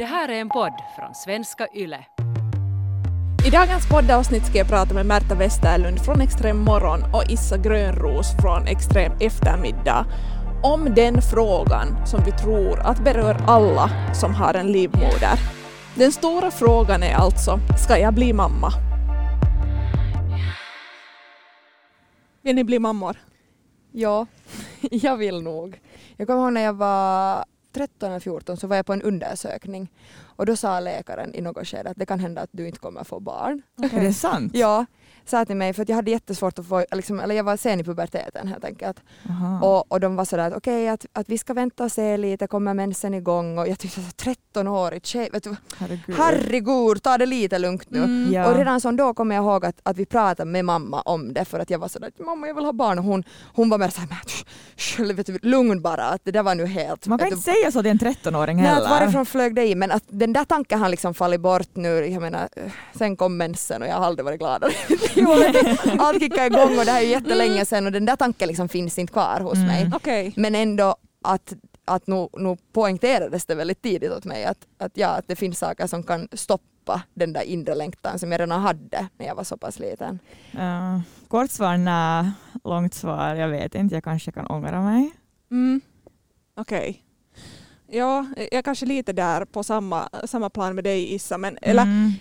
Det här är en podd från svenska YLE. I dagens poddavsnitt ska jag prata med Märta Westerlund från Extrem morgon och Issa Grönros från Extrem eftermiddag om den frågan som vi tror att berör alla som har en livmoder. Den stora frågan är alltså, ska jag bli mamma? Vill ni bli mammor? Ja, jag vill nog. Jag kommer ihåg när jag var 13 eller 14 så var jag på en undersökning och då sa läkaren i något skede att det kan hända att du inte kommer få barn. Är det sant? Ja, sa till mig för att jag hade jättesvårt att få, liksom, eller jag var sen i puberteten helt enkelt. Aha. Och, och de var sådär att okej att, att vi ska vänta och se lite, kommer mensen igång och jag tyckte att 13-årig tjej, vet du, Herregud. herregud ta det lite lugnt nu. Mm. Ja. Och redan som då kommer jag ihåg att, att vi pratade med mamma om det för att jag var sådär att mamma jag vill ha barn och hon, hon var mer såhär "Men, sh- vet du, lugn bara att det där var nu helt Man kan inte du, säga så till en 13-åring Nej, heller. att varifrån flög det i? Men att den där tanken har liksom fallit bort nu. Jag menar, sen kom mensen och jag har aldrig varit gladare. Allt kickade igång och det här är ju jättelänge sedan och den där tanken liksom finns inte kvar hos Mm. mig. Okej. Men ändå att, att nu, nu poängterades det väldigt tidigt åt mig att, att, ja, att det finns saker som kan stoppa den där inre längtan som jag redan hade när jag var så pass liten. Ja. kort svar nej, långt svar jag vet inte, jag kanske kan ångra mig. Mm. Okej. Ja, jag kanske lite där på samma, samma plan med dig Issa, men eller Mm.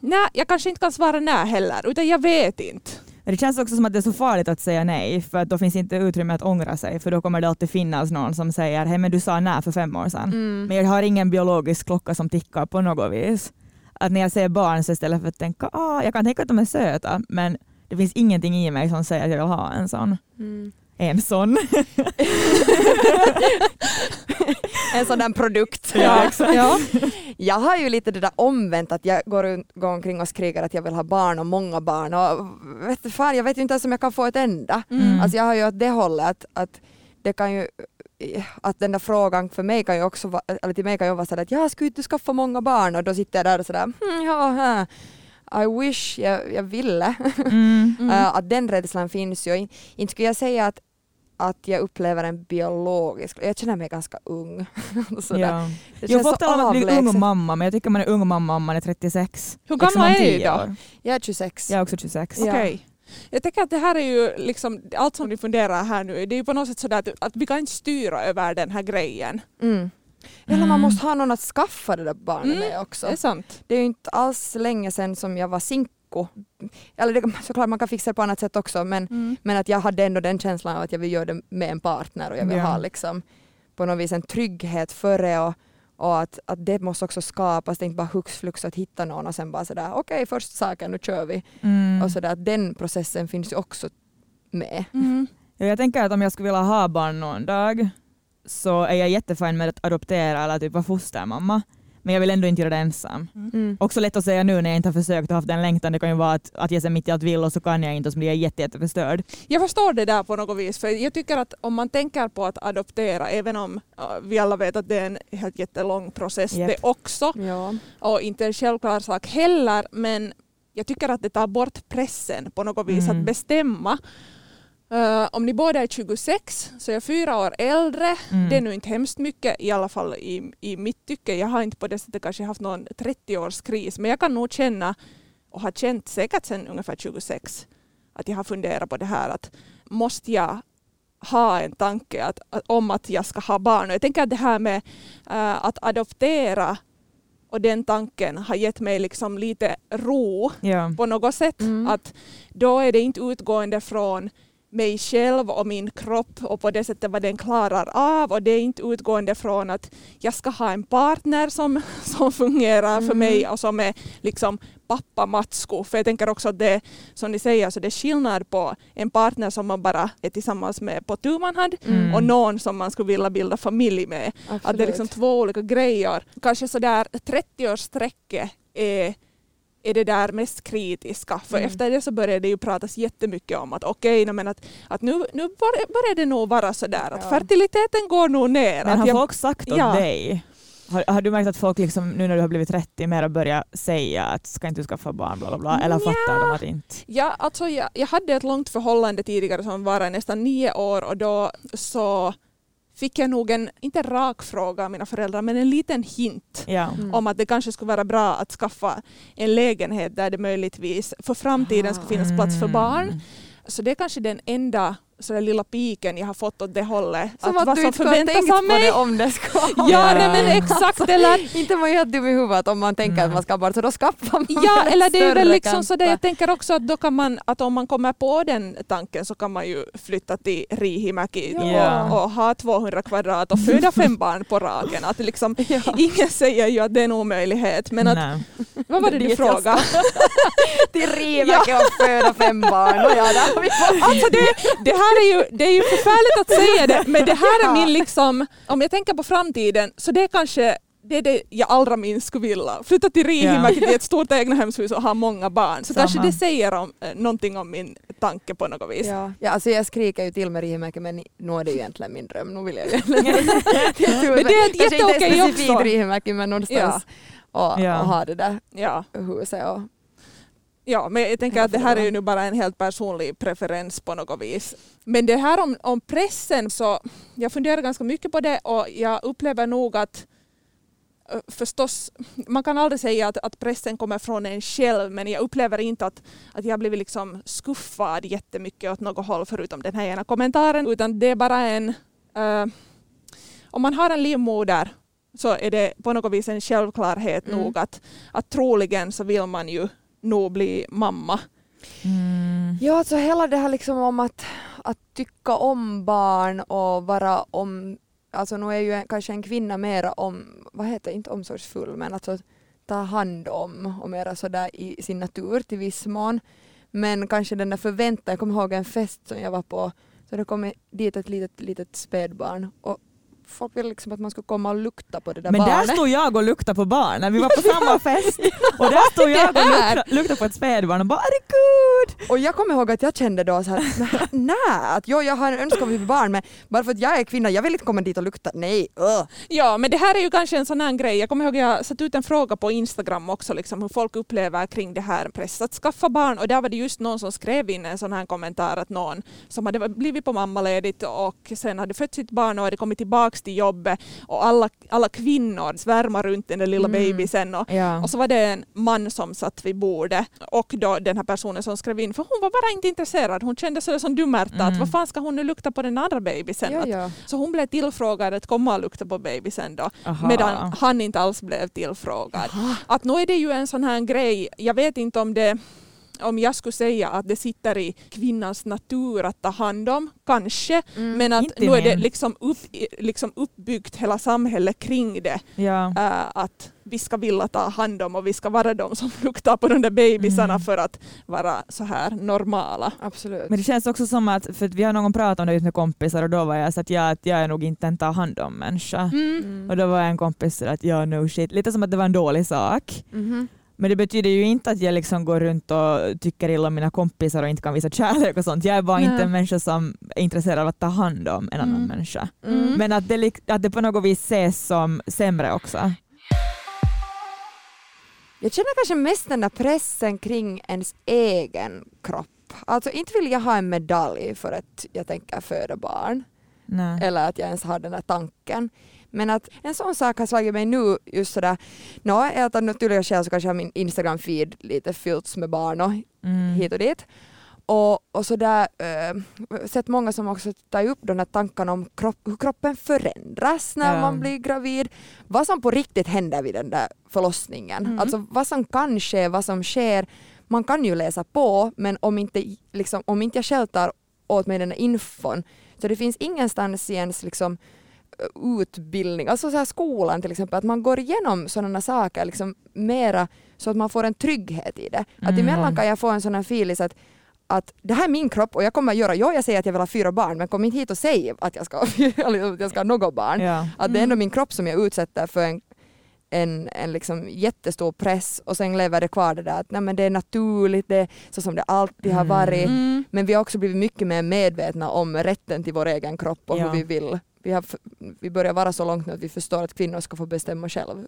nej, jag kanske inte kan svara nej heller, utan jag vet inte. Det känns också som att det är så farligt att säga nej, för att då finns inte utrymme att ångra sig, för då kommer det alltid finnas någon som säger hej men du sa nej för fem år sedan. Mm. Men jag har ingen biologisk klocka som tickar på något vis. Att när jag ser barn så istället för att tänka, ah, jag kan tänka att de är söta, men det finns ingenting i mig som säger att jag vill ha en sån. Mm. En sån. En sån där produkt. Ja, exakt. Ja. Jag har ju lite det där omvänt att jag går, går omkring och skriker att jag vill ha barn och många barn och vet fan, jag vet ju inte ens om jag kan få ett enda. Mm. Alltså jag har ju åt det hållet att, att det kan ju att den där frågan för mig kan ju också vara, eller till mig kan ju vara sådär att ja, skulle inte skaffa många barn? Och då sitter jag där och sådär hmm, ja, I wish jag, jag ville. Mm. Mm. Att den rädslan finns ju. In- Inte skulle jag säga att, att jag upplever en biologisk, jag känner mig ganska ung. Ja. Jag får tala om att bli ung mamma, men jag tycker man är ung mamma om man är 36. Hur Liksom gammal om är du 10 då? Jag är 26. Jag är också 26. Ja. Okej. Jag tänker att det här är ju liksom, allt som ni funderar här nu, det är ju på något sätt sådär att, att vi kan inte styra över den här grejen. Mm. Eller man Mm. måste ha någon att skaffa det där barnet Mm, med också. Det är sant. Det är ju inte alls länge sedan som jag var sinko. Eller det, såklart man kan fixa det på annat sätt också men, Mm. men att jag hade ändå den känslan av att jag vill göra det med en partner och jag vill Ja. ha liksom på något vis en trygghet före och, och att, att det måste också skapas, det är inte bara hux flux att hitta någon och sen bara sådär okej först saken, nu kör vi. Mm. Och sådär att den processen finns ju också med. Mm. Ja, jag tänker att om jag skulle vilja ha barn någon dag så är jag jättefin med att adoptera eller typ vara fostermamma. Men jag vill ändå inte göra det ensam. Mm. Också lätt att säga nu när jag inte har försökt och haft den längtan. Det kan ju vara att, att jag ser mitt i allt vill och så kan jag inte och så blir jag jätte, jätteförstörd. Jag förstår det där på något vis, för jag tycker att om man tänker på att adoptera, även om vi alla vet att det är en helt jättelång process Japp. det också, Ja. och inte en självklar sak heller, men jag tycker att det tar bort pressen på något vis Mm. att bestämma. Eh, om ni båda är 26 så jag är fyra år äldre. Mm. Det är nu inte hemskt mycket i alla fall i, i mitt tycke. Jag har inte på det sättet kanske haft någon 30-årskris men jag kan nog känna och har känt säkert sedan ungefär 26 att jag har funderat på det här att måste jag ha en tanke att, att, om att jag ska ha barn. Och jag tänker att det här med eh, att adoptera och den tanken har gett mig liksom lite ro Ja. på något sätt. Mm. Att då är det inte utgående från mig själv och min kropp och på det sättet vad den klarar av och det är inte utgående från att jag ska ha en partner som, som fungerar för Mm. mig och som är liksom pappa Matsko. För jag tänker också att det som ni säger, så det är skillnad på en partner som man bara är tillsammans med på tu man hand Mm. och någon som man skulle vilja bilda familj med. Att det är liksom två olika grejer. Kanske sådär 30-årssträcket är, är det där mest kritiska. För Mm. efter det så börjar det ju pratas jättemycket om att okej, okay, men att, att nu, nu börjar, det nog vara sådär att Ja. fertiliteten går nog ner. Men har jag, folk sagt åt Ja. dig? Har, har du märkt att folk liksom, nu när du har blivit 30 mer börjar säga att ska inte du skaffa barn bla bla bla eller fattar de att inte? Ja, alltså jag, jag hade ett långt förhållande tidigare som var nästan nio år och då så fick jag nog en, inte en rak fråga av mina föräldrar, men en liten hint Ja. Mm. om att det kanske skulle vara bra att skaffa en lägenhet där det möjligtvis för framtiden ska finnas plats för barn. Så det är kanske den enda så där lilla piken jag har fått åt det hållet. Som att, vad du inte skulle ha tänkt på det om det ska Ja, Ja. nej, men exakt. Eller, Inte man helt dum i huvudet om man tänker Mm. att man ska ha barn så då skaffar man ja, eller det är väl liksom så där, jag tänker också att, då kan man, att om man kommer på den tanken så kan man ju flytta till Riihimäki Ja. och, och ha 200 kvadrat och föda fem barn på raken. Att liksom, Ja. ingen säger ju att det är en omöjlighet. Men att. Vad var det du Dit jag frågade? Till Riimäki och föda fem barn. Och ja, där vi Alltså det, det här är ju, det är ju förfärligt att säga det, men det här är min liksom, om jag tänker på framtiden, så det är kanske det är det jag allra minst skulle vilja. Flytta till Riihimäki till ett stort egnahemshus och ha många barn. Så Samma. kanske det säger om, eh, någonting om min tanke på något vis. Ja. ja, alltså jag skriker ju till med Riihimäki men nu är det ju egentligen min dröm. Nu vill jag ju egentligen Men det är ett Kanske inte jätteokej specifikt också. Riihimäki men någonstans och, Ja. och ha det där Ja. huset. Och, Ja, men jag tänker att det här är ju nu bara en helt personlig preferens på något vis. Men det här om, om pressen så, jag funderar ganska mycket på det och jag upplever nog att förstås, man kan aldrig säga att, att pressen kommer från en själv men jag upplever inte att, att jag blivit liksom skuffad jättemycket åt något håll förutom den här ena kommentaren utan det är bara en, eh, om man har en livmoder så är det på något vis en självklarhet Mm. nog att, att troligen så vill man ju nog bli mamma. Mm. Ja, alltså hela det här liksom om att, att tycka om barn och vara om, alltså nu är ju en, kanske en kvinna mera om, vad heter inte omsorgsfull men alltså ta hand om och mera sådär i sin natur till viss mån. Men kanske den där förväntan, jag kommer ihåg en fest som jag var på, så det kom dit ett litet, litet spädbarn och folk ville liksom att man skulle komma och lukta på det där Men barnet. där stod jag och luktade på barnen. Vi var på samma fest och där stod jag och luktade, luktade på ett spädbarn och bara good? Och jag kommer ihåg att jag kände då så här, nej, att jo, jag har en önskan om barn men bara för att jag är kvinna, jag vill inte komma dit och lukta, nej. Uh. Ja, men det här är ju kanske en sån här grej. Jag kommer ihåg att jag satt ut en fråga på Instagram också, liksom hur folk upplever kring det här press att skaffa barn. Och där var det just någon som skrev in en sån här kommentar att någon som hade blivit på mammaledigt och sen hade fött sitt barn och hade kommit tillbaks till jobbet och alla, alla kvinnor svärmar runt den där lilla Mm. bebisen och, Ja. och så var det en man som satt vid bordet och då den här personen som skrev in, för hon var bara inte intresserad. Hon kände sig som dumärta, att Mm. vad fan ska hon nu lukta på den andra bebisen? Ja, Att, ja. så hon blev tillfrågad att komma och lukta på bebisen då. Aha. Medan han inte alls blev tillfrågad. Att nu är det ju en sån här grej, jag vet inte om det om jag skulle säga att det sitter i kvinnans natur att ta hand om, kanske. Mm. Men att nu är det liksom, upp, liksom uppbyggt hela samhället kring det. Ja. Äh, att vi ska vilja ta hand om och vi ska vara de som luktar på de där bebisarna Mm. för att vara så här normala. Absolut. Men det känns också som att, för att vi har någon pratat om det ut med kompisar och då var jag så att jag, att jag är nog inte en ta hand om människa. Mm. Och då var en kompis så att ja no shit, lite som att det var en dålig sak. Mhm. Men det betyder ju inte att jag liksom går runt och tycker illa om mina kompisar och inte kan visa kärlek och sånt. Jag är bara Nej. inte en människa som är intresserad av att ta hand om en annan Mm. människa. Mm. Men att det, att det på något vis ses som sämre också. Jag känner kanske mest den där pressen kring ens egen kropp. Alltså inte vill jag ha en medalj för att jag tänker föda barn Nej. eller att jag ens har den där tanken. Men att en sån sak har slagit mig nu just sådär, nå är att av naturliga skäl så kanske har min Instagram-feed lite fyllts med barn och Mm. hit och dit. Och, och sådär, äh, sett många som också tar upp de här tankarna om kropp, hur kroppen förändras när Ja. man blir gravid. Vad som på riktigt händer vid den där förlossningen. Mm. Alltså vad som kan ske, vad som sker. Man kan ju läsa på men om inte, liksom, om inte jag själv tar åt mig den här infon så det finns ingenstans i ens liksom, utbildning, alltså så här skolan till exempel, att man går igenom sådana saker liksom mera så att man får en trygghet i det. Att Mm. emellan kan jag få en sån här feeling att att det här är min kropp och jag kommer att göra, jo jag säger att jag vill ha fyra barn men kom inte hit och säg att jag ska, att jag ska ha något barn. Ja. Att det är ändå min kropp som jag utsätter för en, en, en liksom jättestor press och sen lever det kvar det där att nej, men det är naturligt, det är så som det alltid har Mm. varit. Mm. Men vi har också blivit mycket mer medvetna om rätten till vår egen kropp och Ja. hur vi vill. Vi, har, vi börjar vara så långt nu att vi förstår att kvinnor ska få bestämma själv.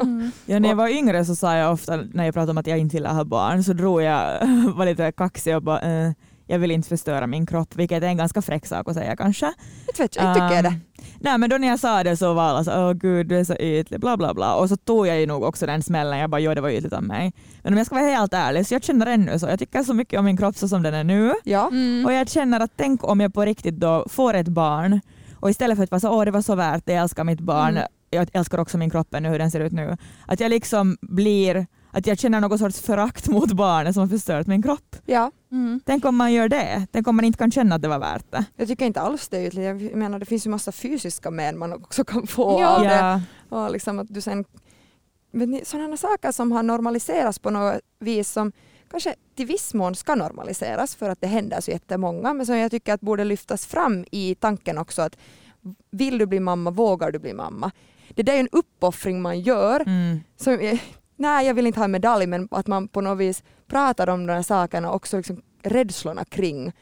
Mm. Ja, när jag var yngre så sa jag ofta när jag pratade om att jag inte ville ha barn så drog jag, var lite kaxig och bara eh, jag vill inte förstöra min kropp, vilket är en ganska fräck sak att säga kanske. Inte vet jag, inte tycker jag det. Um, nej men då när jag sa det så var alla så åh gud du är så ytlig, bla bla bla. Och så tog jag ju nog också den smällen, jag bara jo det var ytligt av mig. Men om jag ska vara helt ärlig så jag känner ännu så, jag tycker så mycket om min kropp så som den är nu. Ja. Mm. Och jag känner att tänk om jag på riktigt då får ett barn och istället för att vara så åh det var så värt det, jag älskar mitt barn, Mm. jag älskar också min kropp nu hur den ser ut nu. Att jag liksom blir, att jag känner något sorts förakt mot barnet som har förstört min kropp. ja. Mm. Tänk om man gör det, tänk om man inte kan känna att det var värt det. Jag tycker inte alls det är ytligt. Jag menar det finns ju massa fysiska men man också kan få Ja. av det. Och liksom att du sen, sådana saker som har normaliserats på något vis som kanske till viss mån ska normaliseras för att det händer så jättemånga men som jag tycker att borde lyftas fram i tanken också att vill du bli mamma, vågar du bli mamma? Det där är en uppoffring man gör. Mm. Som, är- nej, jag vill inte ha en medalj men att man på något vis pratar om de här sakerna också liksom rädslorna kring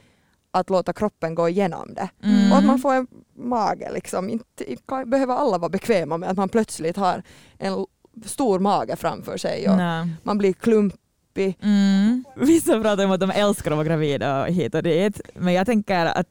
att låta kroppen gå igenom det. Mm. Och att man får en mage liksom. Inte behöver alla vara bekväma med att man plötsligt har en stor mage framför sig och Nej. man blir klumpig. Mm. Vissa pratar om att de älskar att vara gravida och hit och dit. Men jag tänker att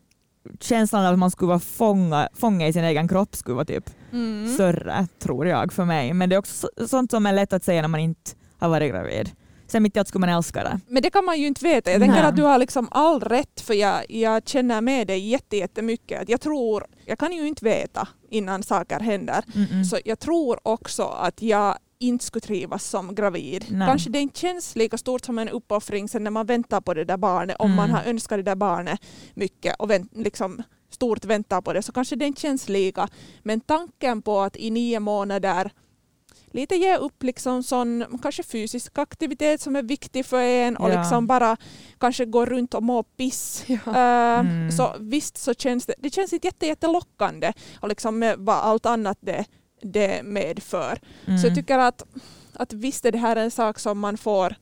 känslan av att man skulle vara fånga, fånga i sin egen kropp skulle vara typ Mm. större, tror jag, för mig. Men det är också så- sånt som är lätt att säga när man inte har varit gravid. Sen mitt i allt skulle man älska det. Men det kan man ju inte veta. Jag tänker att du har liksom all rätt för jag, jag känner med dig jätte, jättemycket. Jag tror, jag kan ju inte veta innan saker händer. Mm-mm. Så jag tror också att jag inte skulle trivas som gravid. Nej. Kanske det inte känns lika stort som en uppoffring sen när man väntar på det där barnet. Om Mm. man har önskat det där barnet mycket och vänt, liksom stort väntar på det så kanske det inte känns lika. Men tanken på att i nio månader lite ge upp liksom sån kanske fysisk aktivitet som är viktig för en och Ja. liksom bara kanske gå runt och må piss. Ja. Eh, Mm. Så visst så känns det, det känns inte jätte, jättelockande och liksom med vad allt annat det, det medför. Mm. Så jag tycker att, att visst är det här en sak som man får,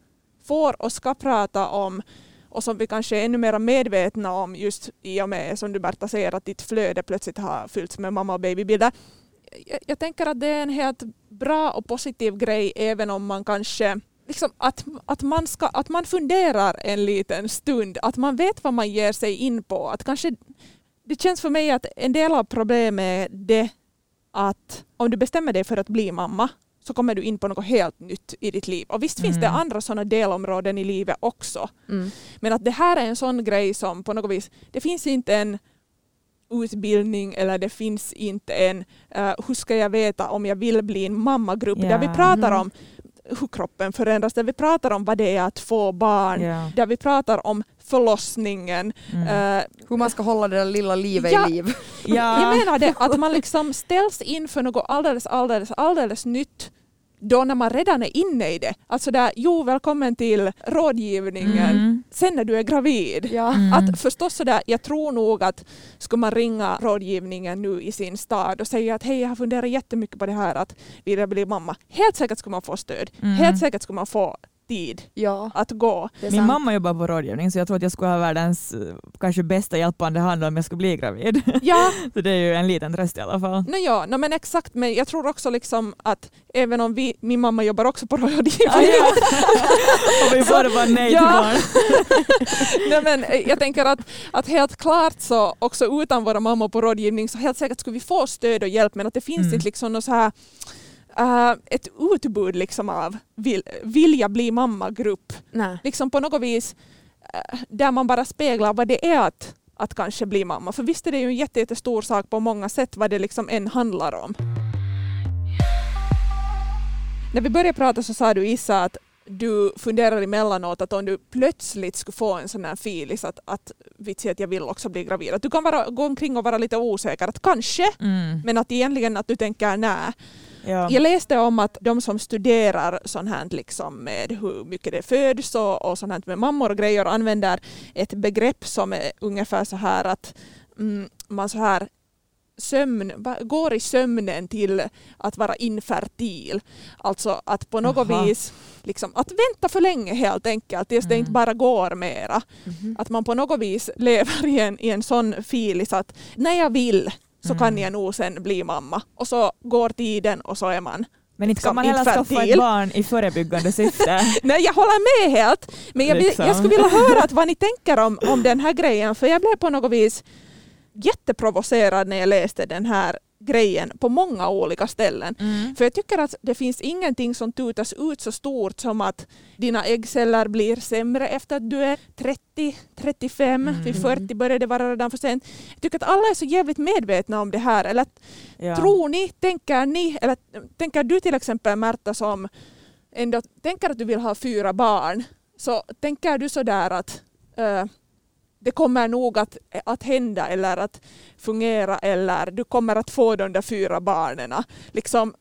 får och ska prata om och som vi kanske är ännu mer medvetna om just i och med som du Berta säger att ditt flöde plötsligt har fyllts med mamma och babybilder. Jag, jag tänker att det är en helt bra och positiv grej även om man kanske liksom att, att, man ska, att man funderar en liten stund, att man vet vad man ger sig in på. Att kanske, det känns för mig att en del av problemet är det att om du bestämmer dig för att bli mamma så kommer du in på något helt nytt i ditt liv. Och visst finns det Mm. andra sådana delområden i livet också. Mm. Men att det här är en sån grej som på något vis, det finns inte en utbildning eller det finns inte en eh, hur ska jag veta om jag vill bli en mammagrupp där vi pratar Mhm. om hur kroppen förändras, där vi pratar om vad det är att få barn, Ja. där vi pratar om förlossningen. Mm. eh, Hur man ska hålla det där lilla livet Ja. i liv. ja. Jag menar det, att man liksom ställs inför något alldeles, alldeles, alldeles nytt då när man redan är inne i det. Alltså där, jo välkommen till rådgivningen Mm. sen när du är gravid. Ja. Mm. Att förstås sådär, jag tror nog att skulle man ringa rådgivningen nu i sin stad och säga att hej jag har funderat jättemycket på det här att vilja bli mamma. Helt säkert skulle man få stöd. Mm. Helt säkert skulle man få tid ja. att gå. Min sant. mamma jobbar på rådgivning så jag tror att jag skulle ha världens eh, kanske bästa hjälpande hand om jag skulle bli gravid. Ja, så det är ju en liten tröst i alla fall. no, ja no, men exakt men jag tror också liksom att även om vi, min mamma jobbar också på rådgivning Ah, ja. Och vi båda bara nej Ja. till barn. Nej, men eh, jag tänker att, att helt klart så också utan våra mammor på rådgivning så helt säkert skulle vi få stöd och hjälp men att det finns Mm. inte liksom något så här eh, ett utbud liksom av vill, vilja bli mamma-grupp. Liksom på något vis eh, där man bara speglar vad det är att, att kanske bli mamma. För visst är det ju en jätte, jättestor sak på många sätt vad det liksom än handlar om. När vi började prata så sa du Issa att du funderar emellanåt att om du plötsligt skulle få en sån här filis att, att vitsi att jag vill också bli gravid. Att du kan vara, gå omkring och vara lite osäker. Att kanske, Mm. men att egentligen att du tänker nej. Ja. Jag läste om att de som studerar sånt här liksom med hur mycket det föds och, och sånt här med mammor och grejer använder ett begrepp som är ungefär så här att mm, man så här sömn, går i sömnen till att vara infertil. Alltså att på något Aha. vis liksom, att vänta för länge helt enkelt tills det Mm. inte bara går mera. Mhm. Att man på något vis lever i en, i en sån filis att när jag vill så kan Mm. jag nog sen bli mamma. Och så går tiden och så är man Men inte kan liksom man heller skaffa ett barn i förebyggande syfte. Nej, jag håller med helt. Men jag, Liksom. jag skulle vilja höra att vad ni tänker om, om den här grejen, för jag blev på något vis jätteprovocerad när jag läste den här grejen på många olika ställen. Mm. För jag tycker att det finns ingenting som tutas ut så stort som att dina äggceller blir sämre efter att du är 30, 35, Mm. vid 40 börjar det vara redan för sent. Jag tycker att alla är så jävligt medvetna om det här. Eller Ja. Tror ni, tänker ni, eller tänker du till exempel Märta som ändå tänker att du vill ha fyra barn, så tänker du sådär att eh, det kommer nog att, att hända eller att fungera eller du kommer att få de där fyra barnen. Liksom,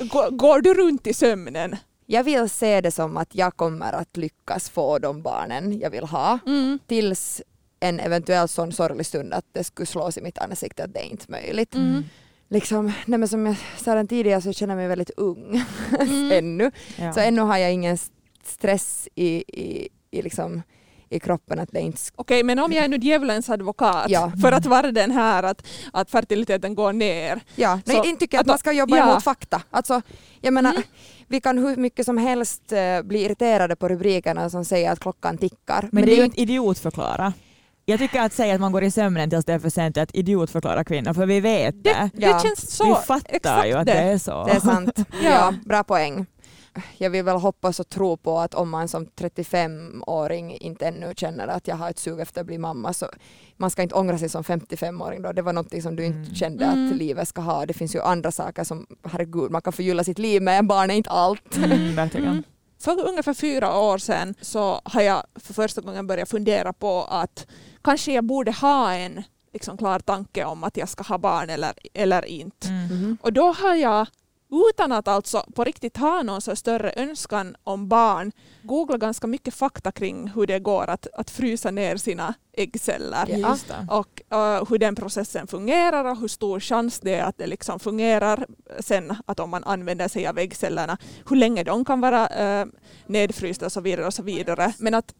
går, går du runt i sömnen? Jag vill se det som att jag kommer att lyckas få de barnen jag vill ha tills en eventuell sån sorglig stund att det skulle slås i mitt ansikte att det är inte möjligt. Mm. Liksom, nej men som jag sa redan tidigare så känner jag mig väldigt ung Mm. ännu. Ja. Så ännu har jag ingen st- stress i, i, i, liksom, i kroppen att det inte Okej, men om jag är nu djävulens advokat Ja. för att vara den här att, att fertiliteten går ner. Ja, Så nej, inte tycker jag att man ska jobba ja. emot fakta. Alltså, jag menar, Mm. vi kan hur mycket som helst eh, bli irriterade på rubrikerna som säger att klockan tickar. Men det är ju inte idiotförklara. Jag tycker att säga att man går i sömnen tills det är för sent är att idiotförklara kvinnor, för vi vet det. Det, Ja. det känns så vi fattar ju att det. det är så. Det är sant. Ja. ja. bra poäng. Jag vill väl hoppas och tro på att om man som 35-åring inte ännu känner att jag har ett sug efter att bli mamma så man ska inte ångra sig som 55-åring då. Det var någonting som du inte Mm. kände Mm. att livet ska ha. Det finns ju andra saker som, herregud, man kan förgylla sitt liv med. Barn är inte allt. Mm, verkligen. Mm. För ungefär fyra år sedan så har jag för första gången börjat fundera på att kanske jag borde ha en liksom, klar tanke om att jag ska ha barn eller, eller inte. Mm. Mhm. Och då har jag utan att alltså på riktigt ha någon så större önskan om barn googlat ganska mycket fakta kring hur det går att, att frysa ner sina äggceller. Ja. Och eh, hur den processen fungerar och hur stor chans det är att det liksom fungerar sen att om man använder sig av äggcellerna, hur länge de kan vara uh, nedfrysta och så vidare och så vidare. Men att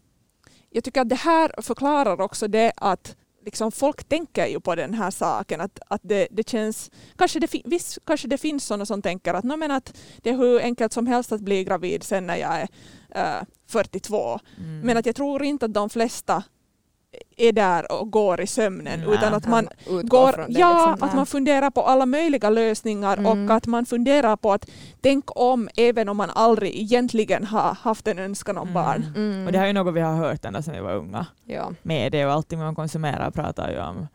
jag tycker att det här förklarar också det att liksom folk tänker ju på den här saken att, att det, det känns, kanske det, visst, kanske det finns sådana som tänker att, no, men att det är hur enkelt som helst att bli gravid sen när jag är eh, 42. Mm. Men att jag tror inte att de flesta är där och går i sömnen Nej. utan att man går, ja, liksom. att man funderar på alla möjliga lösningar Mm. och att man funderar på att tänk om även om man aldrig egentligen har haft en önskan om barn. Mm. Och det här är ju något vi har hört ända sedan vi var unga. ja. Media och allting man konsumerar pratar ju om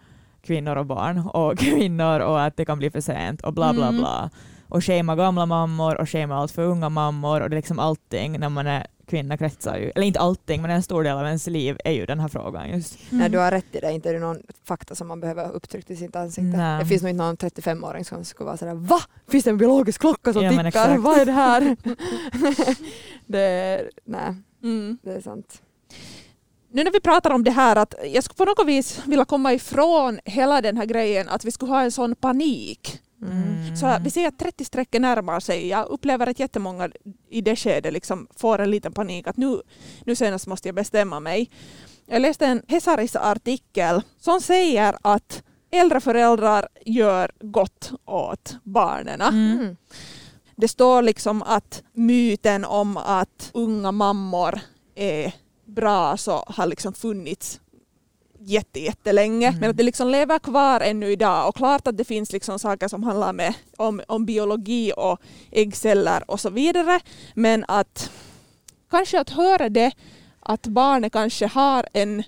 kvinnor och barn och kvinnor och att det kan bli för sent och bla bla Mm. bla. Och shama gamla mammor och shama allt för unga mammor och det är liksom allting när man är kvinna kretsar ju, eller inte allting men en stor del av ens liv är ju den här frågan just. Nej, du har rätt i det. Inte är det någon fakta som man behöver upptryckt i sitt ansikte. Nej. Det finns nog inte någon 35-åring som skulle vara sådär Va? Finns det en biologisk klocka som Ja, tickar? Vad är det här? det är, nej, Mm. det är sant. Nu när vi pratar om det här att jag skulle på något vis vilja komma ifrån hela den här grejen att vi skulle ha en sån panik. Mm. Så vi ser att 30-strecket närmar sig. Jag upplever att jättemånga i det skedet liksom får en liten panik att nu, nu senast måste jag bestämma mig. Jag läste en Hesaris artikel som säger att äldre föräldrar gör gott åt barnen. Mm. Det står liksom att myten om att unga mammor är bra så har liksom funnits jätte, jättelänge. Mm. Men att det liksom lever kvar ännu idag. Och klart att det finns liksom saker som handlar med, om, om biologi och äggceller och så vidare. Men att kanske att höra det att barnet kanske har en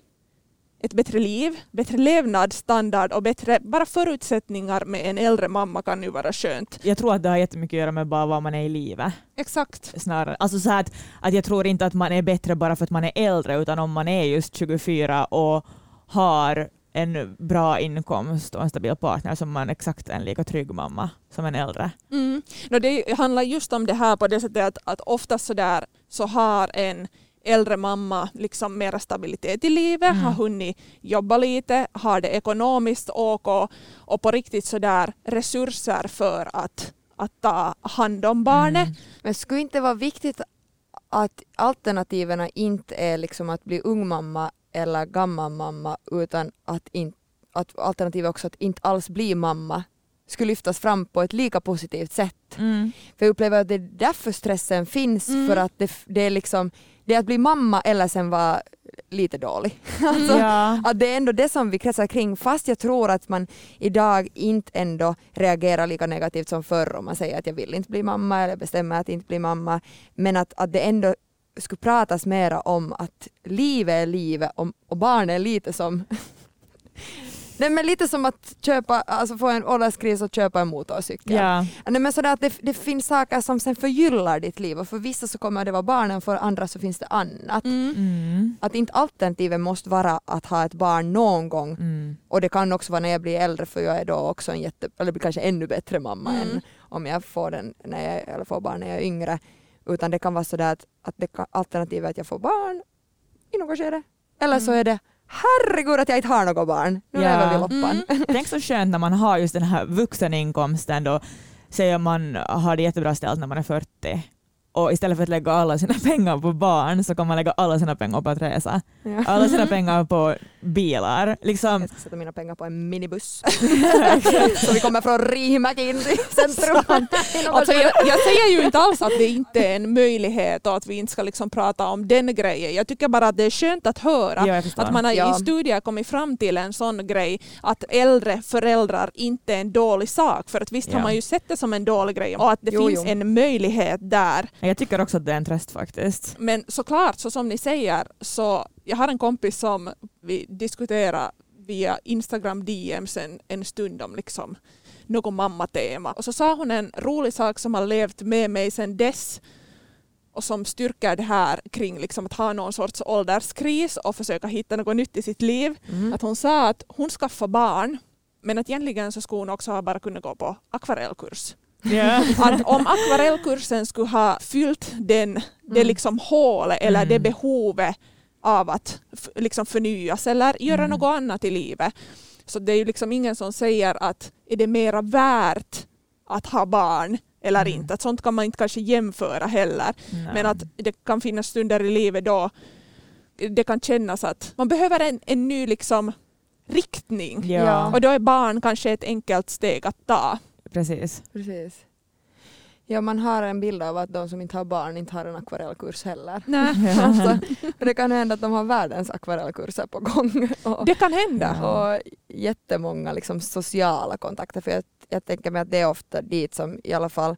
ett bättre liv, bättre levnadsstandard och bättre bara förutsättningar med en äldre mamma kan ju vara skönt. Jag tror att det har jättemycket att göra med bara vad man är i livet. Exakt. Snarare. Alltså så att, att jag tror inte att man är bättre bara för att man är äldre utan om man är just 24 och har en bra inkomst och en stabil partner som man exakt en lika trygg mamma som en äldre. Mm. No, det handlar just om det här på det sättet att, att oftast så, där, så har en äldre mamma liksom mera stabilitet i livet, Mm. har hunnit jobba lite, har det ekonomiskt ok och, och på riktigt så där resurser för att, att ta hand om barnet. Mm. Men skulle inte vara viktigt att alternativen inte är liksom att bli ung mamma eller gammal mamma utan att, in, att alternativet också att inte alls bli mamma skulle lyftas fram på ett lika positivt sätt. Mm. För jag upplever att det är därför stressen finns, Mm. för att det, det är liksom det är att bli mamma eller sen vara lite dålig. alltså, Ja. att det är ändå det som vi kretsar kring fast jag tror att man idag inte ändå reagerar lika negativt som förr om man säger att jag vill inte bli mamma eller bestämmer att inte bli mamma. Men att, att det ändå skulle pratas mera om att livet är livet och, och barn är lite som Nej men lite som att köpa, alltså få en ålderskris och köpa en motorcykel. Ja. Nej, men sådär att det, det finns saker som sen förgyllar ditt liv och för vissa så kommer det vara barnen, för andra så finns det annat. Mm. Att inte alternativet måste vara att ha ett barn någon gång Mm. och det kan också vara när jag blir äldre för jag är då också en jätte, eller blir kanske ännu bättre mamma Mm. än om jag får, den när jag, eller får barn när jag är yngre. Utan det kan vara sådär att, att det kan, alternativet är att jag får barn i något skede. Eller så är det herregud att jag inte har något barn. Nu Ja. lever vi loppan. Tänk så skönt när man har just den här vuxeninkomsten då, säger man har det jättebra ställt när man är 40 och istället för att lägga alla sina pengar på barn så kan man lägga alla sina pengar på att resa. Ja. Alla sina pengar på bilar. Liksom, Jag ska sätta mina pengar på en minibuss. så vi kommer från Riihimäki in till centrum. Alltså jag, jag säger ju inte alls att det inte är en möjlighet och att vi inte ska liksom prata om den grejen. Jag tycker bara att det är skönt att höra ja, att man har Ja. i studier kommit fram till en sån grej att äldre föräldrar inte är en dålig sak. För att visst har man ju sett det som en dålig grej och att det Jo, finns jo. en möjlighet där. Jag tycker också att det är en tröst faktiskt. Men såklart, så som ni säger, så jag har en kompis som vi diskuterar via Instagram DMs en, en stund om liksom något mammatema. Och så sa hon en rolig sak som har levt med mig sedan dess och som styrker det här kring liksom att ha någon sorts ålderskris och försöka hitta något nytt i sitt liv. Mm. Att hon sa att hon skaffade barn men att egentligen så skulle hon också ha bara kunnat gå på akvarellkurs. Ja. Att om akvarellkursen skulle ha fyllt den, det Mm. liksom hålet eller det Mm. behovet av att f- liksom förnyas eller göra Mm. något annat i livet. Så det är ju liksom ingen som säger att är det mera värt att ha barn eller Mm. inte. Att sånt kan man inte kanske jämföra heller. Nej. Men att det kan finnas stunder i livet då det kan kännas att man behöver en, en ny liksom riktning. Ja. Och då är barn kanske ett enkelt steg att ta. Precis. Precis. Ja, man har en bild av att de som inte har barn inte har en akvarellkurs heller. Nej. Alltså, det kan hända att de har världens akvarellkurser på gång. Och, Det kan hända. Och jättemånga liksom, sociala kontakter. För jag, jag tänker mig att det är ofta dit som i alla fall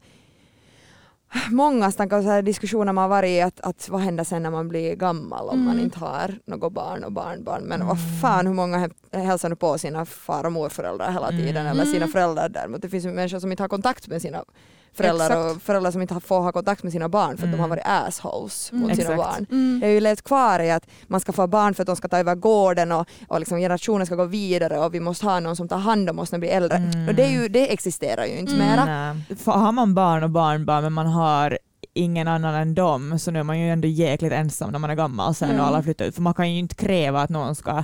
många tankar så här diskussioner man har varit i att, att vad händer sen när man blir gammal om man Mm. inte har något barn och barnbarn. Men Mm. vad fan hur många hä- hälsar nu på sina far och morföräldrar hela tiden Mm. eller sina Mm. föräldrar däremot. Det finns ju människor som inte har kontakt med sina föräldrar Exakt. och föräldrar som inte har- får ha kontakt med sina barn för att de har Mm. varit assholes Mm. mot sina Exakt. barn. Mm. Det är ju levt kvar i att man ska få barn för att de ska ta över gården och, och liksom generationen ska gå vidare och vi måste ha någon som tar hand om oss när vi blir äldre. Mm. Och det, ju, det existerar ju inte Mm. mera. Har man barn och barnbarn men man har ingen annan än dem så nu är man ju ändå jäkligt ensam när man är gammal sen Mm. och alla flyttar ut. För man kan ju inte kräva att någon ska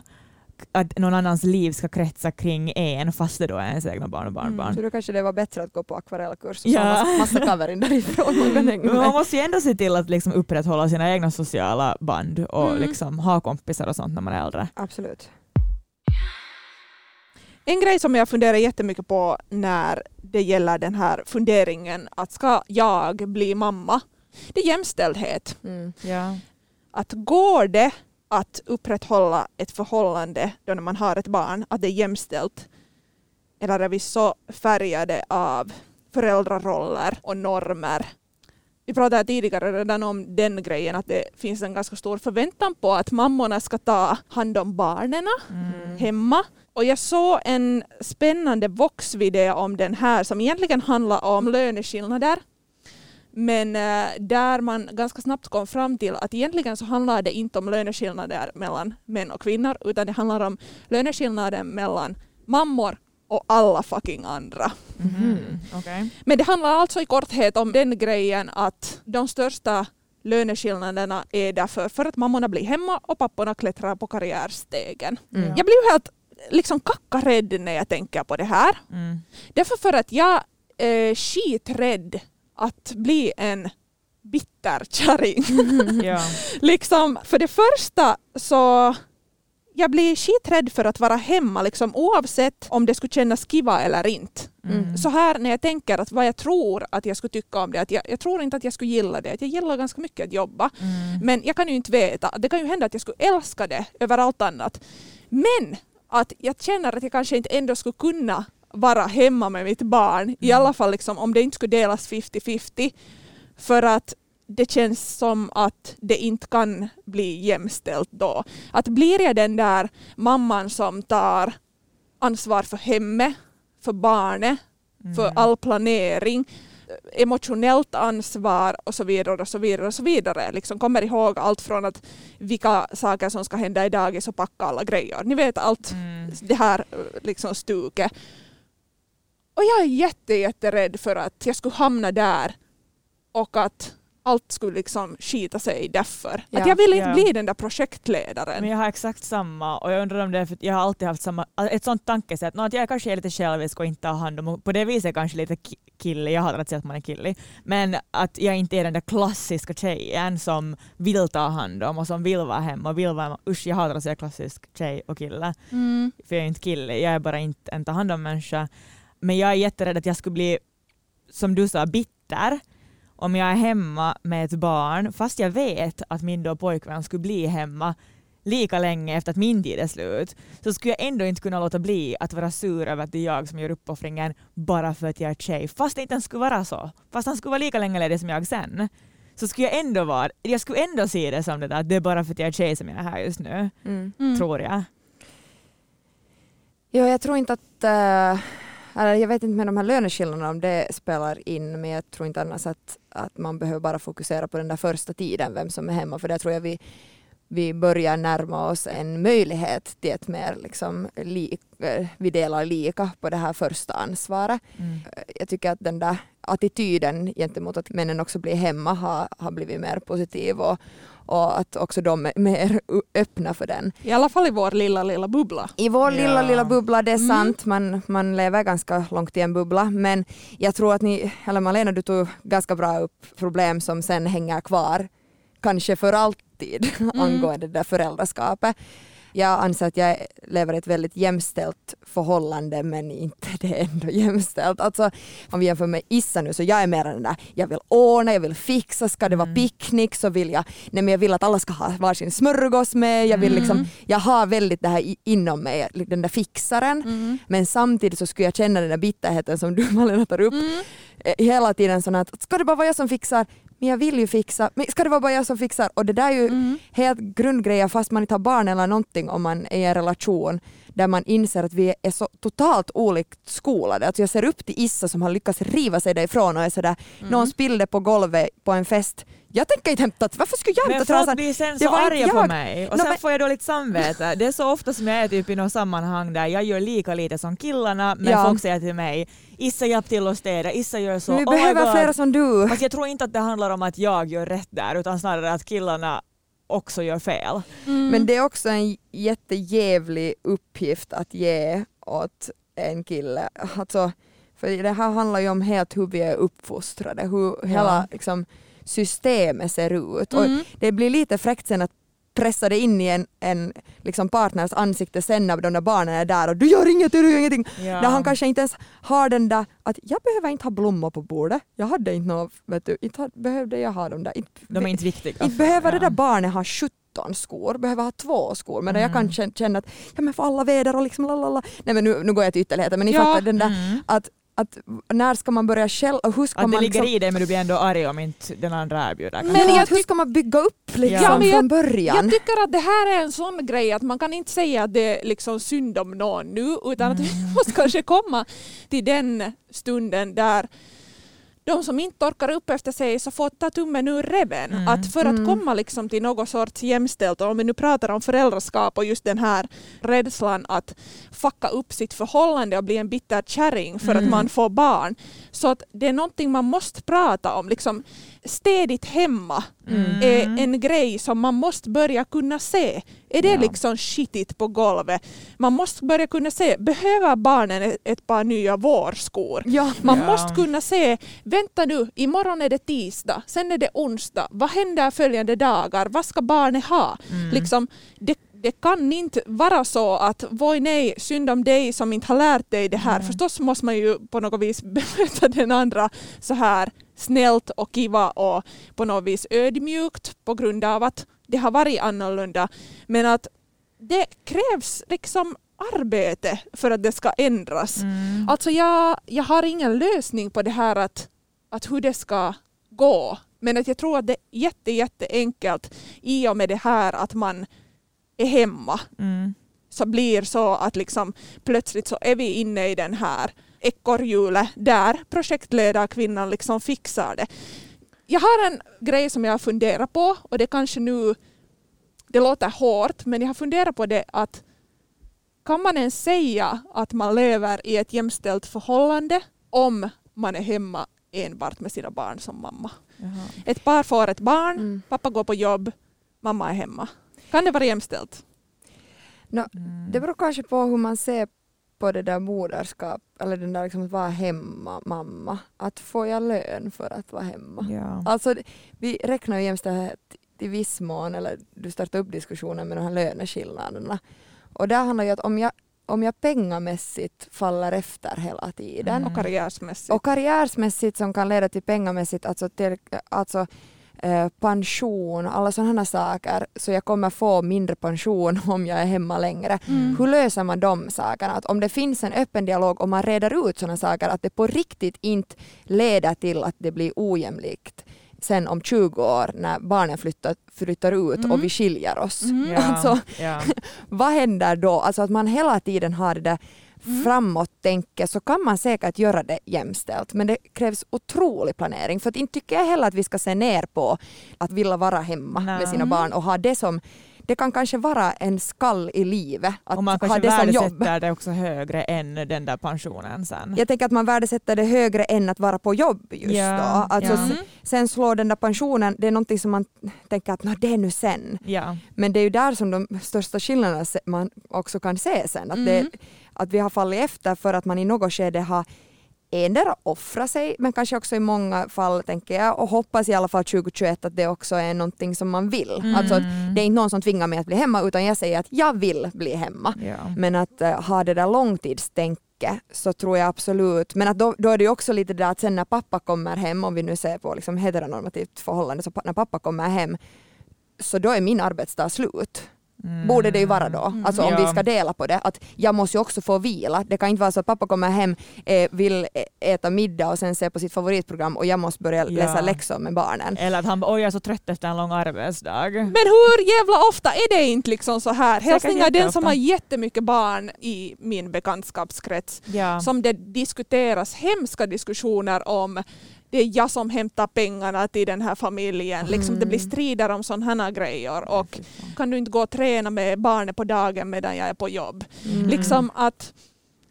att någon annans liv ska kretsa kring en fast det då är ens egna barn och barnbarn. Så då kanske det var bättre att gå på akvarellkurs och Ja. massa, massa kaverin därifrån man kan Men man måste ju ändå se till att liksom upprätthålla sina egna sociala band och Mm. liksom ha kompisar och sånt när man är äldre. Absolut. En grej som jag funderar jättemycket på när det gäller den här funderingen att ska jag bli mamma? Det är jämställdhet. Mm. Ja. Att går det att upprätthålla ett förhållande då när man har ett barn, att det är jämställt? Eller är vi så färgade av föräldraroller och normer? Vi pratade tidigare redan om den grejen att det finns en ganska stor förväntan på att mammorna ska ta hand om barnen Mm. hemma. Och jag såg en spännande Vox-video om den här som egentligen handlar om löneskillnader. Men eh, där man ganska snabbt kom fram till att egentligen så handlar det inte om löneskillnader mellan män och kvinnor utan det handlar om löneskillnader mellan mammor och alla fucking andra. Mhm. Okej. Men det handlar alltså i korthet om den grejen att de största löneskillnaderna är därför för att mammorna blir hemma och papporna klättrar på karriärstegen. Mm. Jag blir ju helt liksom kackarädd när jag tänker på det här. Mm. Därför för att jag är skiträdd att bli en bitter kärring. Ja. liksom, för det första så jag blir skiträdd för att vara hemma liksom, oavsett om det skulle kännas kiva eller inte. Mm. Så här när jag tänker att vad jag tror att jag skulle tycka om det, att jag, jag tror inte att jag skulle gilla det. Att jag gillar ganska mycket att jobba. Mm. Men jag kan ju inte veta. Det kan ju hända att jag skulle älska det över allt annat. Men att jag känner att jag kanske inte ändå skulle kunna vara hemma med mitt barn. I alla fall liksom, om det inte skulle delas 50-50. För att det känns som att det inte kan bli jämställt då. Att blir jag den där mamman som tar ansvar för hemmet, för barnet, för all planering, emotionellt ansvar och så vidare och så vidare och så vidare. Liksom kommer ihåg allt från att vilka saker som ska hända i dagis och packa alla grejer. Ni vet allt Mm. det här liksom stuket. Och jag är jätte, jätterädd för att jag skulle hamna där och att allt skulle liksom skita sig därför. Ja. Att jag vill inte Ja. bli den där projektledaren. Men jag har exakt samma och jag undrar om det är för att jag har alltid haft samma, ett sånt tankesätt, nå, att jag kanske är lite självisk och inte tar hand om, på det viset kanske lite ki- killig, jag hatar att säga att man är killig, men att jag inte är den där klassiska tjejen som vill ta hand om och som vill vara hemma och vill vara, usch jag hatar att säga klassisk tjej och kille, Mm. för jag är inte killig, jag är bara inte en ta hand om människa. Men jag är jätterädd att jag skulle bli, som du sa, bitter om jag är hemma med ett barn, fast jag vet att min då pojkvän skulle bli hemma lika länge efter att min tid är slut, så skulle jag ändå inte kunna låta bli att vara sur över att det är jag som gör uppoffringen bara för att jag är tjej. Fast det inte ens skulle vara så. Fast han skulle vara lika länge ledig som jag sen. Så skulle jag ändå vara, jag skulle ändå se det som det där, att det är bara för att jag är tjej som jag är här just nu, Mm. Mm. tror jag. Ja, jag tror inte att... eller jag vet inte med de här löneskillnaderna om det spelar in, men jag tror inte annars att, att man behöver bara fokusera på den där första tiden, vem som är hemma, för där tror jag vi, vi börjar närma oss en möjlighet till ett mer liksom, li, eh, vi delar lika på det här första ansvaret. Mm. Jag tycker att den där attityden gentemot att männen också blir hemma har, har blivit mer positiv och, och att också de är mer öppna för den. I alla fall i vår lilla, lilla bubbla. I vår Ja. lilla, lilla bubbla, det är Mm. sant, man, man lever ganska långt i en bubbla, men jag tror att ni, eller Malena, du tog ganska bra upp problem som sen hänger kvar, kanske för alltid, angående det där föräldraskapet. Jag anser att jag lever i ett väldigt jämställt förhållande men inte det är ändå jämställt. Alltså om vi jämför med Issa nu så jag är mer den där, jag vill ordna, jag vill fixa, ska det vara picknick så vill jag, nej men jag vill att alla ska ha varsin smörgås med, jag vill liksom, jag har väldigt det här inom mig, den där fixaren. Mm. Men samtidigt så skulle jag känna den där bitterheten som du Malena tar upp Mm. eh, hela tiden sån att ska det bara vara jag som fixar? Men jag vill ju fixa, men ska det vara bara jag som fixar? Och det där är ju Mm. helt grundgrejer fast man inte har barn eller någonting om man är i en relation där man inser att vi är så totalt olikt skolade. Alltså jag ser upp till Issa som har lyckats riva sig därifrån och är sådär, någon spillde på golvet på en fest. Jag tänker inte hämta, varför skulle jag Men hämta folk trasan? blir sen Det så arga på mig och Nå, sen men- får jag dåligt samvete. Det är så ofta som jag är typ i något sammanhang där jag gör lika lite som killarna men Ja. folk säger till mig Issa hjälp till att städa, Issa gör så. Men vi oh behöver flera som du. Fast jag tror inte att det handlar om att jag gör rätt där utan snarare att killarna också gör fel. Mm. Men det är också en jättejävlig uppgift att ge åt en kille. Alltså, för det här handlar ju om helt hur vi är uppfostrade, hur Ja. hela liksom, systemet ser ut. Mm. Och det blir lite fräckt sen att pressa det in i en, en liksom partners ansikte sen när de där barnen är där och du gör inget, du gör ingenting. Ja. När han kanske inte ens har den där att jag behöver inte ha blommor på bordet. Jag hade inte något, vet du, inte behövde jag ha dem där. Inte, De är inte viktiga. inte behöver det Ja. där barnet ha 17 skor, behöver ha två skor. Men jag Mm. kan känna, känna att ja, men för alla väder och liksom lalala. Nej men nu, nu går jag till ytterligheter men ni Ja. fattar den där Mm. att, att när ska man börja själv och hur ska Att det man ligger liksom, i dig men du blir ändå arg om inte den andra erbjuder. Men jag hur ska man bygga upp liksom Ja, men jag- från början? Jag tycker att det här är en sån grej att man kan inte säga att det är liksom synd om någon nu utan att vi måste kanske komma till den stunden där de som inte orkar upp efter sig så får ta tummen ur reven. Mm. Att för att Mm. komma liksom till något sorts jämställt, och om vi nu pratar om föräldraskap och just den här rädslan att fucka upp sitt förhållande och bli en bitter kärring för Mm. att man får barn. Så att det är någonting man måste prata om. Liksom, städigt hemma Mm. är en grej som man måste börja kunna se. Är det Ja. liksom skitigt på golvet? Man måste börja kunna se, behöver barnen ett, par nya vårskor? Ja, Man Ja. måste kunna se, vänta nu, imorgon är det tisdag, sen är det onsdag, vad händer följande dagar, vad ska barnet ha? Mm. Liksom, det, det kan inte vara så att voi nej, synd om dig som inte har lärt dig det här. Nej. Förstås måste man ju på något vis bemöta den andra så här snällt och kiva och på något vis ödmjukt på grund av att det har varit annorlunda. Men att det krävs liksom arbete för att det ska ändras. Mm. Alltså jag, jag har ingen lösning på det här att, att hur det ska gå. Men att jag tror att det är jätte, jätte enkelt i och med det här att man är hemma Mm. så blir så att liksom plötsligt så är vi inne i den här ekorrhjulet där projektledarkvinnan liksom fixar det. Jag har en grej som jag har funderat på och det kanske nu, det låter hårt, men jag har funderat på det att kan man ens säga att man lever i ett jämställt förhållande om man är hemma enbart med sina barn som mamma? Jaha. Ett par får ett barn, Mm. pappa går på jobb, mamma är hemma. Kan det vara jämställt? Nå, Mm. Det beror kanske på hur man ser på det där moderskap, eller den där liksom att vara hemma mamma. Att får jag lön för att vara hemma? Ja. Alltså vi räknar ju jämställdhet i viss mån, eller du startar upp diskussionen med de här löneskillnaderna. Och där handlar ju att om jag, om jag pengamässigt faller efter hela tiden Mm. Och karriärsmässigt? och karriärsmässigt som kan leda till pengamässigt, alltså, till, alltså pension, alla sådana saker, så jag kommer få mindre pension om jag är hemma längre. Mm. Hur löser man de sakerna? Att om det finns en öppen dialog och man reder ut sådana saker, att det på riktigt inte leder till att det blir ojämlikt sen om 20 år när barnen flyttar, flyttar ut Mm. och vi skiljer oss. Mm. Ja. Alltså, ja. vad händer då? Alltså att man hela tiden har det där Mm. framåt-tänket så kan man säkert göra det jämställt men det krävs otrolig planering för att inte tycker jag heller att vi ska se ner på att vilja vara hemma Nej. med sina barn och ha det som det kan kanske vara en skall i livet att Och man ha kanske det som jobb. värdesätter det också högre än den där pensionen sen. Jag tänker att man värdesätter det högre än att vara på jobb just Ja, då. Alltså, ja. s- Sen slår den där pensionen, det är någonting som man tänker att "Nå, det är nu sen. Ja. Men det är ju där som de största skillnaderna man också kan se sen. Att, Mm. det, att vi har fallit efter för att man i något skede har endera offrat sig, men kanske också i många fall tänker jag och hoppas i alla fall 2021 att det också är någonting som man vill. Mm. Alltså det är inte någon som tvingar mig att bli hemma utan jag säger att jag vill bli hemma. Ja. Men att eh, ha det där långtidstänket så tror jag absolut, men att då, då är det också lite där att sen när pappa kommer hem, om vi nu ser på liksom heteronormativt förhållande, så när pappa kommer hem så då är min arbetsdag slut. Mm. Borde det ju vara då. Mm. Alltså om Ja. vi ska dela på det. Att jag måste ju också få vila. Det kan inte vara så att pappa kommer hem, eh, vill äta middag och sen se på sitt favoritprogram och jag måste börja Ja. läsa läxor med barnen. Eller att han bara, oj jag är så trött efter en lång arbetsdag. Men hur jävla ofta är det inte liksom så här? Hälsningar den som har jättemycket barn i min bekantskapskrets Ja. som det diskuteras hemska diskussioner om det är jag som hämtar pengarna till den här familjen. Liksom det blir Mm. strider om sådana här grejer. Och kan du inte gå och träna med barnet på dagen medan jag är på jobb? Mm. Liksom att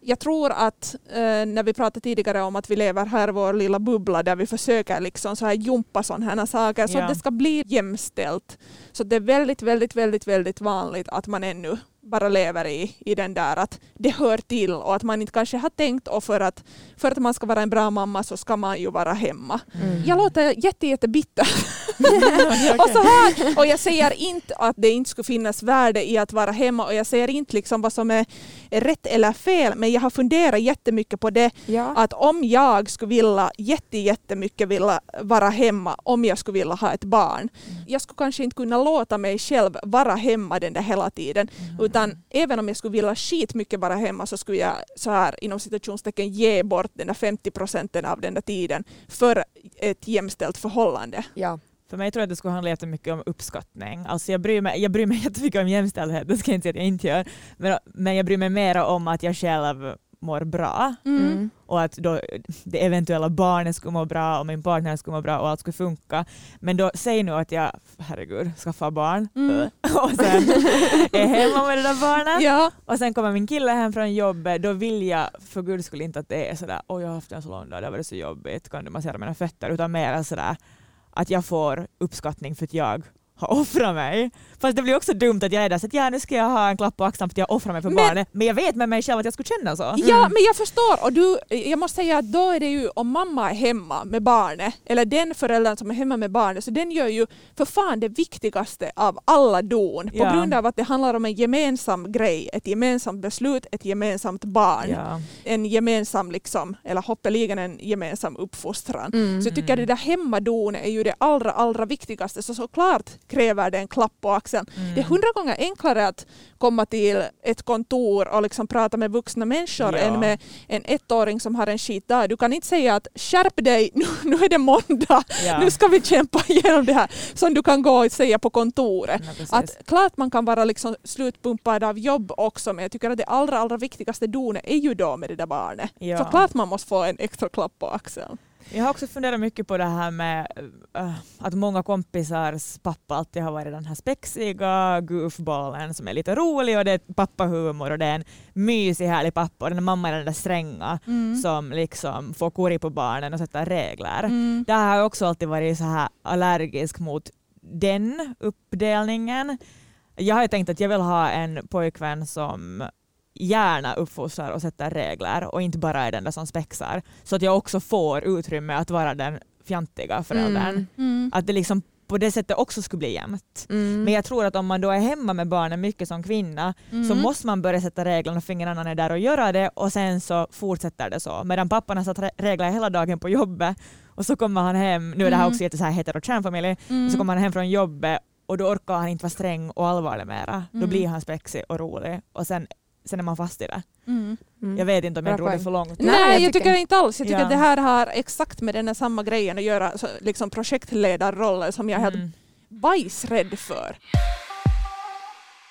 jag tror att eh, när vi pratade tidigare om att vi lever här i vår lilla bubbla där vi försöker liksom så här jumpa sådana här saker så Ja. att det ska bli jämställt. Så det är väldigt, väldigt, väldigt, väldigt vanligt att man ännu bara lever i, i den där att det hör till och att man inte kanske har tänkt och för att, för att man ska vara en bra mamma så ska man ju vara hemma. Mm. Jag låter jätte, jättebitter. och, så här, och jag säger inte att det inte skulle finnas värde i att vara hemma och jag säger inte liksom vad som är, rätt eller fel men jag har funderat jättemycket på det Ja. att om jag skulle vilja jätte, jättemycket vilja vara hemma om jag skulle vilja ha ett barn. Jag skulle kanske inte kunna låta mig själv vara hemma den där hela tiden utan även om jag skulle vilja skitmycket vara hemma så skulle jag så här inom citationstecken ge bort den där 50 procenten av den där tiden för ett jämställt förhållande. ja. För mig tror jag att det skulle handla jättemycket om uppskattning. Alltså jag, bryr mig, jag bryr mig jättemycket om jämställdhet, det ska jag inte säga att jag inte gör. Men, men jag bryr mig mer om att jag själv mår bra Mm. och att då det eventuella barnet skulle må bra och min partner skulle må bra och allt skulle funka. Men då säg nu att jag, herregud, skaffar barn Mm. och sen är hemma med det där barnet Ja. och sen kommer min kille hem från jobbet, då vill jag för guds skull inte att det är sådär oj jag har haft en så lång dag, det har varit så jobbigt, kan du massera mina fötter? Utan mer sådär att jag får uppskattning för att jag ha offrat mig. Fast det blir också dumt att jag är där så att ja, nu ska jag ha en klapp på axeln för att jag offrar mig för Men- barnet. Men jag vet med mig själv att jag skulle känna så. Ja, men jag förstår. Och du, jag måste säga att då är det ju om mamma är hemma med barnet, eller den föräldern som är hemma med barnet, så den gör ju för fan det viktigaste av alla don. På Ja. grund av att det handlar om en gemensam grej, ett gemensamt beslut, ett gemensamt barn. Ja. En gemensam, liksom, eller hoppeligen en gemensam uppfostran. Mm. Så jag tycker det där hemmadonet är ju det allra, allra viktigaste. Så såklart kräver det en klapp på axeln. Mm. Det är hundra gånger enklare att komma till ett kontor och liksom prata med vuxna människor Ja. än med en ettåring som har en skitdag. Du kan inte säga att skärp dig, nu, nu är det måndag, Ja. nu ska vi kämpa igenom det här. Som du kan gå och säga på kontoret. Ja. Att klart man kan vara liksom slutpumpad av jobb också men jag tycker att det allra, allra viktigaste donet är ju då med det där barnet. Ja. Så klart man måste få en extra klapp på axeln. Jag har också funderat mycket på det här med äh, att många kompisars pappa alltid har varit den här spexiga goofballen som är lite rolig och det är pappahumor och det är en mysig härlig pappa och den mamma är den där stränga som liksom får kori på barnen och sätter regler. Mm. Där har jag också alltid varit så här allergisk mot den uppdelningen. Jag har ju tänkt att jag vill ha en pojkvän som gärna uppfostrar och sätter regler och inte bara är den där som spexar. Så att jag också får utrymme att vara den fjantiga föräldern. Mm. Mm. Att det liksom på det sättet också skulle bli jämnt. Mm. Men jag tror att om man då är hemma med barnen mycket som kvinna så Mm. måste man börja sätta reglerna och fingrarna är där och göra det och sen så fortsätter det så. Medan pappan har satt re- regler hela dagen på jobbet och så kommer han hem, nu är det här Mm. också jätte så här heterokärnfamilj, Mm. så kommer han hem från jobbet och då orkar han inte vara sträng och allvarlig mera. Då Mm. blir han spexig och rolig och sen, sen är man fast i det. Mm. Mm. Jag vet inte om jag Bra drog det för långt. Nej, Nej, jag jag, tycker inte alls. Jag tycker Ja. att det här har exakt med den här samma grejen att göra, så, liksom projektledarrollen som jag är helt Mm. bajsrädd för.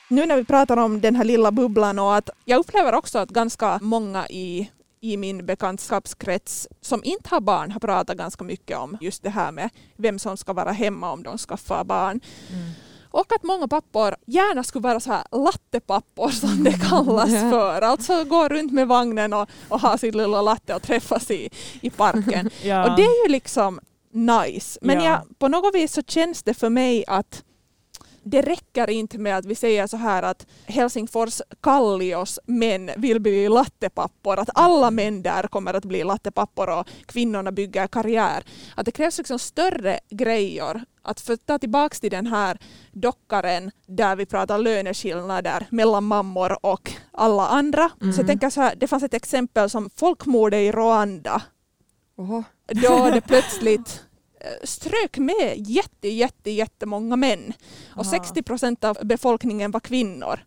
Nu när vi pratar om den här lilla bubblan och att jag upplever också att ganska många i, i min bekantskapskrets som inte har barn har pratat ganska mycket om just det här med vem som ska vara hemma om de skaffar barn. Mm. Och att många pappor gärna skulle vara så här lattepappor som det kallas Ja. för. Alltså gå runt med vagnen och, och ha sin lilla latte och träffas i, i parken. Ja. Och det är ju liksom nice. Men Ja. jag, på något vis så känns det för mig att det räcker inte med att vi säger så här att Helsingfors Kallios män vill bli lattepappor, att alla män där kommer att bli lattepappor och kvinnorna bygger karriär. Att det krävs liksom större grejer. Att för ta tillbaka till den här dockaren där vi pratar löneskillnader mellan mammor och alla andra. Så jag Mm. tänker så här, det fanns ett exempel som folkmordet i Rwanda Oho. då det plötsligt strök med jätte, jätte, jättemånga män. Och Aha. 60 procent av befolkningen var kvinnor.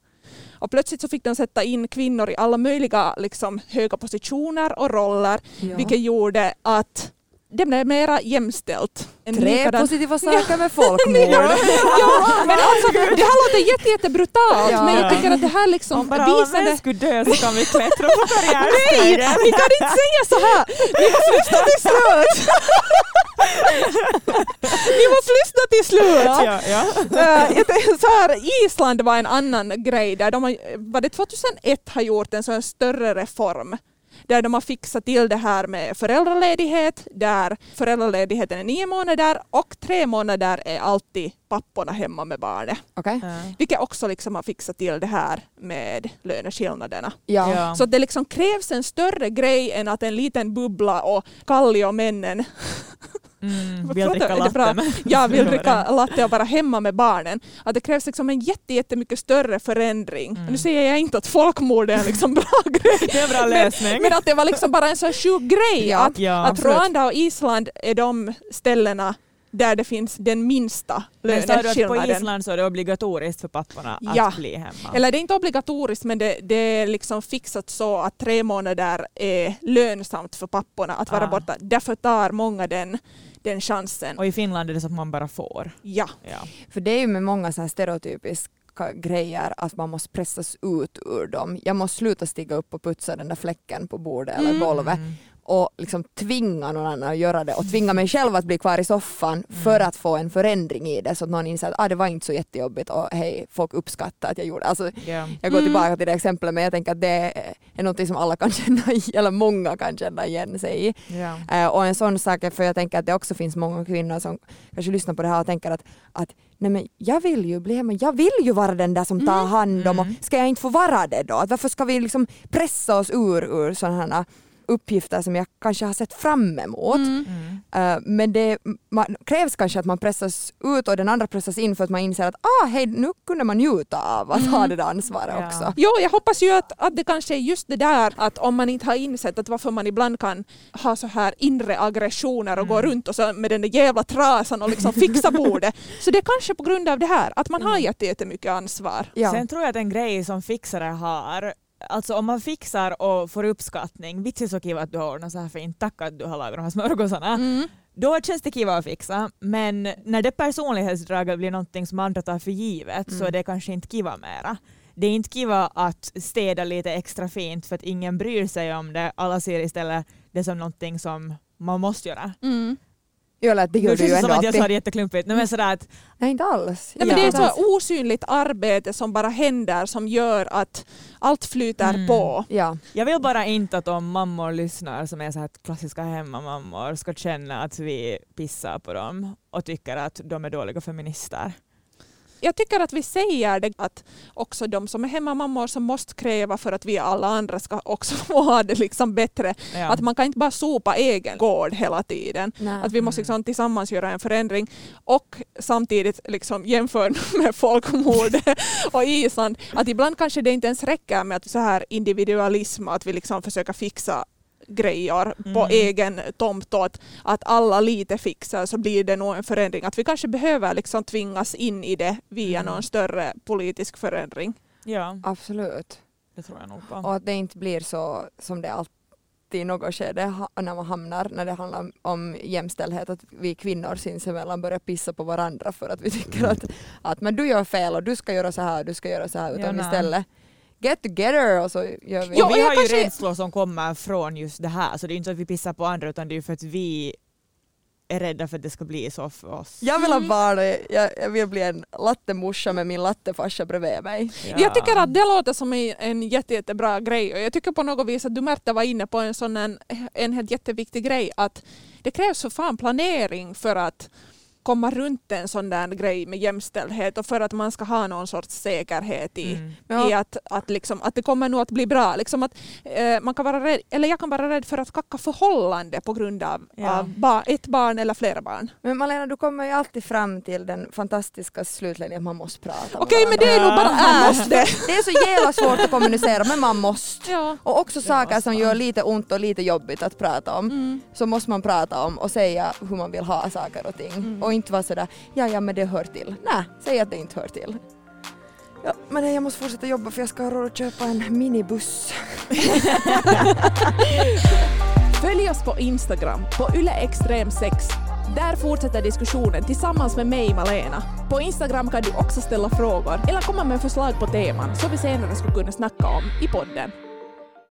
Och plötsligt så fick de sätta in kvinnor i alla möjliga liksom, höga positioner och roller, Ja. vilket gjorde att det blev mera jämställt. En Tre likadan- positiva saker med folkmord. ja, men alltså, det här låter jätte, jätte brutalt Ja. men jag tycker att det här liksom Om bara alla visade män skulle dö så kan vi klättra på Nej, karriärstegen. ni kan inte säga så här! Ni måste lyssna till slut! Ni måste lyssna till slut! Ja, ja. Tänkte så här, Island var en annan grej där de har, var det 2001 har gjort en sån större reform där de har fixat till det här med föräldraledighet, där föräldraledigheten är nio månader och tre månader är alltid papporna hemma med barnet. Okej. Ja. Vilket också liksom har fixat till det här med löneskillnaderna. Ja. Ja. Så det liksom krävs en större grej än att en liten bubbla och Kallio-männen Mm, vill dricka latte. jag vill dricka latte och vara hemma med barnen. Att det krävs liksom en jätte, jättemycket större förändring. Mm. Nu säger jag inte att folkmord är en liksom bra grej. Det är en bra lösning. Men att det var liksom bara en så sjuk grej. Ja, att ja, att. Rwanda och Island är de ställena där det finns den minsta Men du att på löneskillnaden. Island så är det obligatoriskt för papporna Ja. att bli hemma? Eller det är inte obligatoriskt men det, det är liksom fixat så att tre månader är lönsamt för papporna att vara Ah. borta. Därför tar många den, den chansen. Och i Finland är det så att man bara får. Ja. Ja. För det är ju med många så här stereotypiska grejer att man måste pressas ut ur dem. Jag måste sluta stiga upp och putsa den där fläcken på bordet eller Mm. golvet. Mm. och liksom tvinga någon annan att göra det och tvinga mig själv att bli kvar i soffan för att få en förändring i det så att någon inser att ah, det var inte så jättejobbigt och hej, folk uppskattar att jag gjorde alltså, Ja. Jag går tillbaka till det exemplet men jag tänker att det är något som alla kan känna i- eller många kan känna igen sig i. Ja. Eh, och en sån sak är för jag tänker att det också finns många kvinnor som kanske lyssnar på det här och tänker att, att nej men jag vill ju bli hemma, jag vill ju vara den där som tar hand om och ska jag inte få vara det då? Att varför ska vi liksom pressa oss ur, ur sådana här uppgifter som jag kanske har sett fram emot. Eh, men det man, krävs kanske att man pressas ut och den andra pressas in för att man inser att ah, hej, nu kunde man njuta av att ha det där ansvaret Ja. också. Jo, jag hoppas ju att, att det kanske är just det där att om man inte har insett att varför man ibland kan ha så här inre aggressioner och gå runt och så med den där jävla trasan och liksom fixa bordet. Så det är kanske på grund av det här, att man har jätte- jättemycket ansvar. Ja. Sen tror jag att en grej som fixare har, alltså om man fixar och får uppskattning, vitsi så kiva att du har ordnat så här fint, tack att du har lagat de här smörgåsarna. Mm. Då känns det kiva att fixa, men när det personlighetsdraget blir någonting som andra tar för givet så är det kanske inte kiva mera. Det är inte kiva att städa lite extra fint för att ingen bryr sig om det, alla ser istället det som någonting som man måste göra. Mm. Jo, eller att det känns du ju det som ändå att jag sa det jätteklumpigt. Nej, men sådär att, Nej, inte alls. Nej, men Ja. det är så osynligt arbete som bara händer som gör att allt flyter Mm. på. Ja. jag vill bara inte att om mammor lyssnar som är så här klassiska hemmamammor ska känna att vi pissar på dem och tycker att de är dåliga feminister. Jag tycker att vi säger det att också de som är hemmamammor som måste kräva för att vi alla andra ska också få ha det liksom bättre. Ja. Att man kan inte bara sopa egen gård hela tiden. Nej. Att vi måste liksom tillsammans göra en förändring och samtidigt liksom jämföra med folkmord och Island. Att ibland kanske det inte ens räcker med att så här individualism, att vi liksom försöker fixa grejer på Mm. egen tomt och att, att alla lite fixar så blir det nog en förändring. Att vi kanske behöver liksom tvingas in i det via Mm. någon större politisk förändring. ja, Absolut. det tror jag nog på. Och att det inte blir så som det alltid i något skede när man hamnar när det handlar om jämställdhet att vi kvinnor sinsemellan börjar pissa på varandra för att vi tycker att, att men du gör fel och du ska göra så här och du ska göra så här Ja, utan nej. istället get together och så gör vi Jo, och vi har ju kanske- rädslor som kommer från just det här, så det är inte så att vi pissar på andra utan det är ju för att vi är rädda för att det ska bli så för oss. Jag vill ha barn, jag, jag vill bli en lattemorsa med min lattefarsa bredvid mig. Ja. Jag tycker att det låter som en, en jätte, jättebra grej och jag tycker på något vis att du Märta var inne på en sån en, en helt jätteviktig grej att det krävs för fan planering för att komma runt en sån där grej med jämställdhet och för att man ska ha någon sorts säkerhet i, Mm. Ja. i att, att, liksom, att det kommer nog att bli bra. Liksom att, eh, man kan vara rädd, eller jag kan vara rädd för att kacka förhållande på grund av, Ja. av ba, ett barn eller flera barn. Men Malena, du kommer ju alltid fram till den fantastiska slutlinjen att man måste prata. Okej, men det är nog bara är. måste. Det är så jävla svårt att kommunicera, men man måste. Ja. Och också saker som gör lite ont och lite jobbigt att prata om, Mm. så måste man prata om och säga hur man vill ha saker och ting. Mm. Inte vara sådär, ja ja men det hör till. Nej, säg att det inte hör till. Ja, men jag måste fortsätta jobba för jag ska ha råd att köpa en minibuss. Följ oss på Instagram, på yleextrem6. Där fortsätter diskussionen tillsammans med mig, Malena. På Instagram kan du också ställa frågor eller komma med förslag på teman som vi senare skulle kunna snacka om i podden.